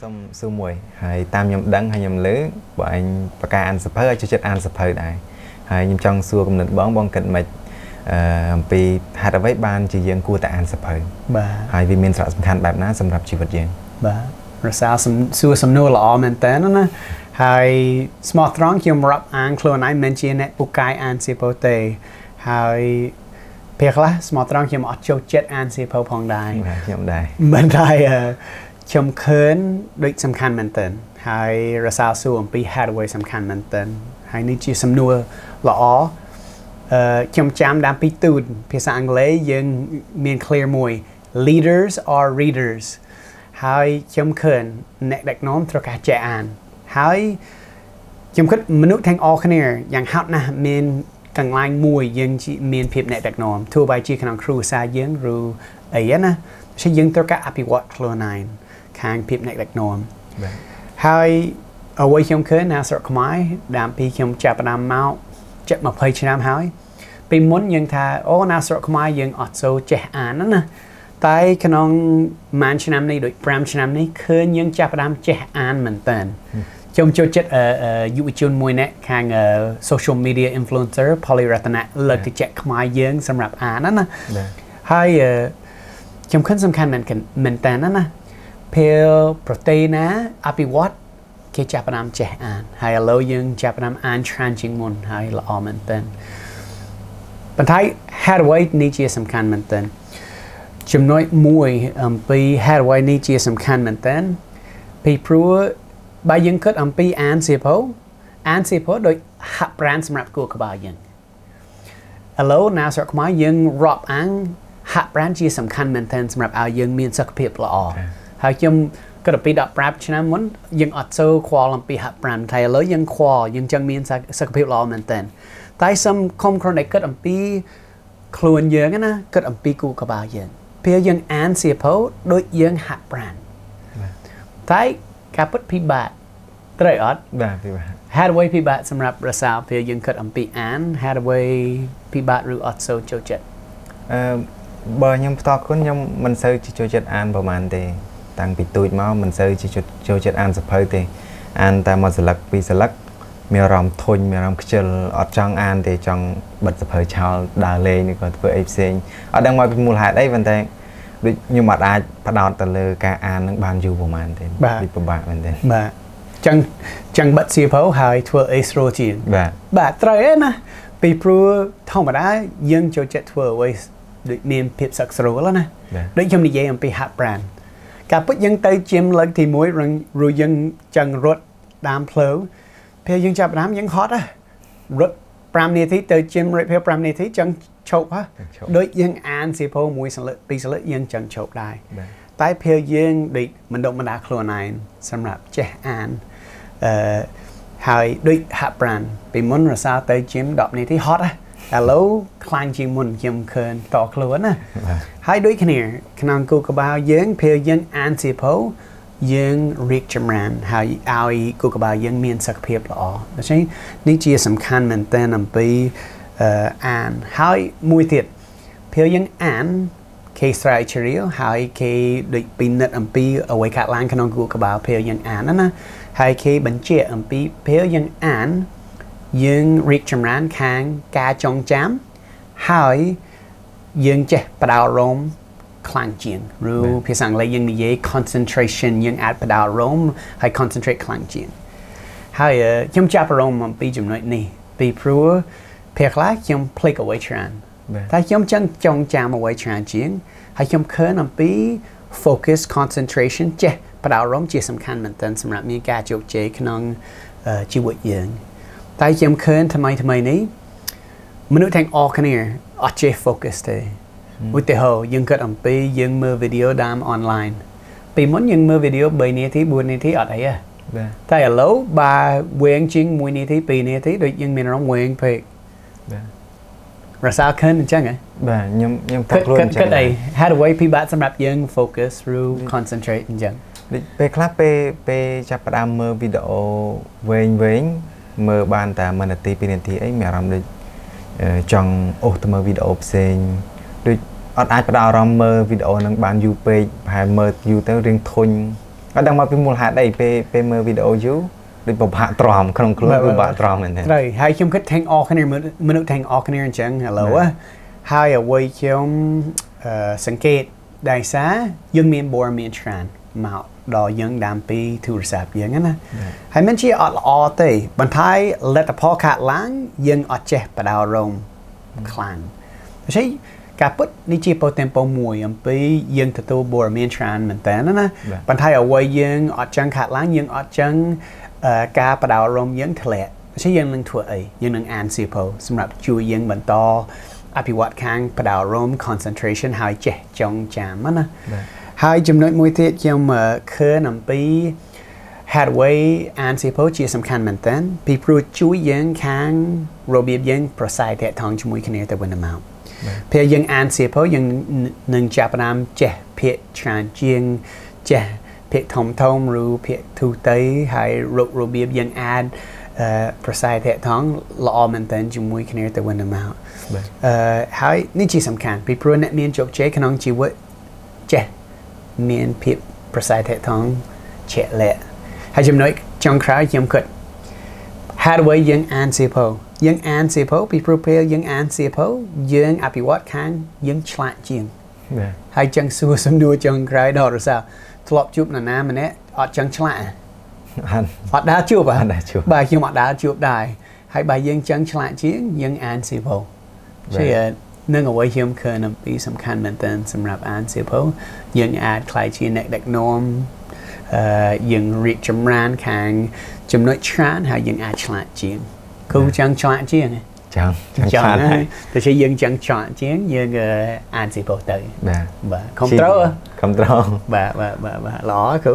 សូមសួរមួយហើយតាមខ្ញុំដឹងហើយខ្ញុំលើបើអញបកការអានសភៅឲ្យចូលចិត្តអានសភៅដែរហើយខ្ញុំចង់សួរគំនិតបងបងគិតមិនអឺអំពីហេតុអ្វីបានជាយើងគួរតែអានសភៅបាទហើយវាមានសារៈសំខាន់បែបណាសម្រាប់ជីវិតយើងបាទរសារសំសួរសំណួរល្អមែនតើណាហើយស្មោះត្រង់ខ្ញុំរាប់អានខ្លួនឯងមិនជាអ្នកពូកែអានសៀវភៅទេហើយពេលខ្លះស្មោះត្រង់ខ្ញុំអត់ចូលចិត្តអានសៀវភៅផងដែរខ្ញុំដែរមិនដែរ ខ្ញុំឃើញដូចសំខាន់មែនទែនហើយរសារសួរអំពី headway សំខាន់មែនទែនហើយនេះជាសំណួរល្អអឺខ្ញុំចាំតាមពីទូតភាសាអង់គ្លេសយើងមាន clear មួយ leaders are readers ហើយខ្ញុំឃើញអ្នកដឹកនាំត្រូវការចេះអានហើយខ្ញុំគិតមនុស្សទាំងអស់គ្នាយ៉ាងហោចណាស់មានកង្លែងមួយយើងមានភាពអ្នកដឹកនាំទោះបីជាក្នុងគ្រួសារយើងឬអីណាപക്ഷെយើងត្រូវការអភិវឌ្ឍខ្លួនឯង ខាងភាពអ្នកដឹកនាំហើយអ្វីខ្ញុំឃើញនៅស្រុកខ្មែរតាមពីខ្ញុំចាប់ផ្ដើមមកជិត20ឆ្នាំហើយពីមុនយើងថាអូនៅស្រុកខ្មែរយើងអត់សូវចេះអានណាតែក្នុងមួយឆ្នាំនេះដូច5ឆ្នាំនេះឃើញយើងចាប់ផ្ដើមចេះអានមែនតើខ្ញុំចូលចិត្តយុវជនមួយនាក់ខាង social media influencer Polly Ratana លើកទឹកចិត្តខ្មែរយើងសម្រាប់អានណាហើយខ្ញុំឃើញសំខាន់មែនមែនតើណា ពេលប្រទេសណាអភិវឌ្ឍគេចាប់ផ្ដើមចេះអានហើយឥឡូវយើងចាប់ផ្ដើមអានច្រើនជាងមុនហើយល្អមែនតើប៉ុន្តែ Hathaway នេះជាសំខាន់មែនតើចំណុចមួយអំពី Hathaway នេះជាសំខាន់មែនតើពីព្រោះបើយើងគិតអំពីអានសៀវភៅអានសៀវភៅដូចហាក់ប្រានសម្រាប់គួរក្បាលយើងឥឡូវណាស្រុកខ្មែរយើងរាប់អានហាក់ប្រានជាសំខាន់មែនទែនសម្រាប់ឲ្យយើងមានសុខភាពល្អ ហើយខ្ញុំគិតពី15ឆ្នាំមុនយើងអត់សូវខ្វល់អំពីហាក់ប្រានតែឥឡូវយើងខ្វល់យើងចង់មានសុខភាពល្អមែនទែនតែសំខំគ្រាន់តែគិតអំពីខ្លួនយើងណាគិតអំពីគូក្បាលយើងពេលយើងអានសៀវភៅដូចយើងហាក់ប្រានតែការពិតពិបាកត្រូវអត់បាទពិបាក Hathaway ពិបាកសម្រាប់រសាពេលយើងគិតអំពីអាន Hathaway ពិបាកឬអត់សូវចូលចិត្តអឺបើខ្ញុំផ្ទាល់ខ្លួនខ្ញុំមិនសូវចូលចិត្តអានប្រហែលទេ តាំងពីទូចមកមិនសូវចូលចិត្តអានសភៅទេអានតែមួយសន្លឹកពីរសន្លឹកមានអារម្មណ៍ធុញមានអារម្មណ៍ខ្ជិលអត់ចង់អានទេចង់បិទសភៅឆោលដើរលេងឬក៏ធ្វើអីផ្សេងអត់ដឹងមកពីមូលហេតុអីប៉ុន្តែដូចខ្ញុំអត់អាចផ្ដោតទៅលើការអាននឹងបានយូរប្រហែលទេវាពិបាកមែនទេបាទចឹងចឹងបិទសៀវភៅហើយធ្វើអេស្ត្រូជាងបាទបាទត្រូវឯណាពីព្រោះធម្មតាយើងចូលចិត្តធ្វើអ្វីដូចមានភាពសឹកស្រួលណាដូចខ្ញុំនិយាយអំពីហាត់ប្រាន ការពិតយើងទៅជិមលើកទី1រងរួយើងចឹងរត់តាមផ្លូវពេលយើងចាប់តាមយើងហត់ហ៎រត់5នាទីទៅជិមរយពេល5នាទីចឹងឈប់ហ៎ដូចយើងអានសៀវភៅមួយសន្លឹកពីរសន្លឹកយើងចឹងឈប់ដែរតែពេលយើងដូចមិនដកបណ្ដាខ្លួនឯងសម្រាប់ចេះអានអឺហើយដូចហាក់ប្រានពីមុនរសាទៅជិម10នាទីហត់ហ៎ ឥឡូវខ្លាញ់ជាងមុនខ្ញុំឃើញតខ្លួនណាហើយដូចគ្នាក្នុងគូក្បាលយើងពេលយើងអានសៀវភៅយើងរីកចម្រើនហើយឲ្យគូក្បាលយើងមានសុខភាពល្អដូច្នេះនេះជាសំខាន់មែនទែនអំពីអានហើយមួយទៀតពេលយើងអានគេស្រែកជ្រាវហើយគេដូចពិនិត្យអំពីអ្វីកើតឡើងក្នុងគូក្បាលពេលយើងអានណាហើយគេបញ្ជាក់អំពីពេលយើងអាន យើងរីកចម្រើនខាងការចងចាំហើយយើងចេះបដោតអារម្មណ៍ខ្លាំងជាងឬភាសាអង់គ្លេសយើងនិយាយ concentration យើងអាចបដោតអារម្មណ៍ហើយ concentrate ខ្លាំងជាងហើយខ្ញុំចាប់អារម្មណ៍អំពីចំណុចនេះពីព្រោះពេលខ្លះខ្ញុំភ្លេចអ្វីច្រើនតែខ្ញុំចឹងចងចាំអ្វីច្រើនជាងហើយខ្ញុំឃើញអំពី focus concentration ចេះបដោតអារម្មណ៍ជាសំខាន់មែនទែនសម្រាប់មានការជោគជ័យក្នុងជីវិតយើង តែខ្ញុំឃើញថ្មីថ្មីនេះមនុស្សទាំងអស់គ្នាអត់ចេះ focus ទេឧទាហរណ៍យើងគិតអំពីយើងមើលវីដេអូតាម online ពីមុនយើងមើលវីដេអូ3នាទី4នាទីអត់អីទេតែឥឡូវបើវែងជាង1នាទី2នាទីដូចយើងមានអារម្មណ៍វែងពេកបាទរសារខិនអញ្ចឹងហ៎បាទខ្ញុំខ្ញុំផឹកខ្លួនអញ្ចឹងគិតអី how the way ពិបាកសម្រាប់យើង focus through concentrate អញ្ចឹងដូចពេលខ្លះពេលពេលចាប់ផ្ដើមមើលវីដេអូវែងវែង មើលបានតែ1នាទី2នាទីអីមានអារម្មណ៍ដូចចង់អូសទៅមើលវីដេអូផ្សេងដូចអត់អាចផ្ដោតអារម្មណ៍មើលវីដេអូនឹងបានយូរពេកប្រហែលមើលយូរទៅរៀងធុញអអត់ដឹងមកពីមូលហេតុអីពេលពេលមើលវីដេអូយូរដូចពិបាកទ្រាំក្នុងខ្លួនពិបាកទ្រាំមែនទេត្រូវហើយខ្ញុំគិតទាំងអស់គ្នាមនុស្សទាំងអស់គ្នាអញ្ចឹងឥឡូវហើយអ្វីខ្ញុំសង្កេតដោយសារយើងមានបរមានច្រើនមក ដល់យើងដាំពីទូរស័ព្ទយើងណាហើយមិនជាអត់ល្អទេបន្ថែលទ្ធផលខាត់ឡើងយើងអត់ចេះបដោរោមខ្លាំងដូច្នេះការពិតនេះជាពោទាំងពោមួយអំពីយើងទទួលបរមានច្រើនមែនតើណាបន្ថែអ្វីយើងអត់ចឹងខាត់ឡើងយើងអត់ចឹងការបដោរោមយើងធ្លាក់ដូច្នេះយើងនឹងធ្វើអីយើងនឹងអានសៀវភៅសម្រាប់ជួយយើងបន្តអភិវឌ្ឍខាងបដោរោម concentration ហើយចេះចងចាំណា ហើយចំណុចមួយទៀតខ្ញុំឃើញអំពី headway អានសៀវភៅជាសំខាន់មែនតើពីព្រោះជួយយើងខាងរបៀបយើងប្រស័យតាក់ទងជាមួយគ្នាទៅវិញទៅមកពេលយើងអានសៀវភៅយើងនឹងចាប់ផ្ដើមចេះភាកច្រើនជាងចេះភាកធំធំឬភាកទូទៅហើយរករបៀបយើងអាចប្រស័យតាក់ទងល្អមែនតើជាមួយគ្នាទៅវិញទៅមកអឺហើយនេះជាសំខាន់ពីព្រោះអ្នកមានជោគជ័យក្នុងជីវិតចេះ មានភាពប្រស័យតាក់ទងជាក់លាក់ហើយចំណុចចុងក្រោយខ្ញុំគិត how do we យើងអានសៀវភៅយើងអានសៀវភៅពីព្រោះពេលយើងអានសៀវភៅយើងអភិវឌ្ឍខាងយើងឆ្លាតជាងហើយចឹងសួរសំណួរចុងក្រោយដល់រសាធ្លាប់ជួបនរណាម្នាក់អត់ចឹងឆ្លាតអត់ដើរជួបអត់ដើរជួបបាទខ្ញុំអត់ដើរជួបដែរហើយបើយើងចឹងឆ្លាតជាងយើងអានសៀវភៅជា នឹងអ្វីខ្ញុំឃើញអំពីសំខាន់មែនទែនសម្រាប់អានសៀវភៅយើងអាចខ្លាយជាអ្នកដឹកនាំអឺយើងរីកចម្រើនខាងចំណុចច្រើនហើយយើងអាចឆ្លាតជាងគូចឹងឆ្លាតជាងចឹងចឹងឆ្លាតហើយតែជាយើងចឹងឆ្លាតជាងយើងអានសៀវភៅទៅបាទបាទខំត្រូវខំត្រូវបាទបាទបាទល្អគូ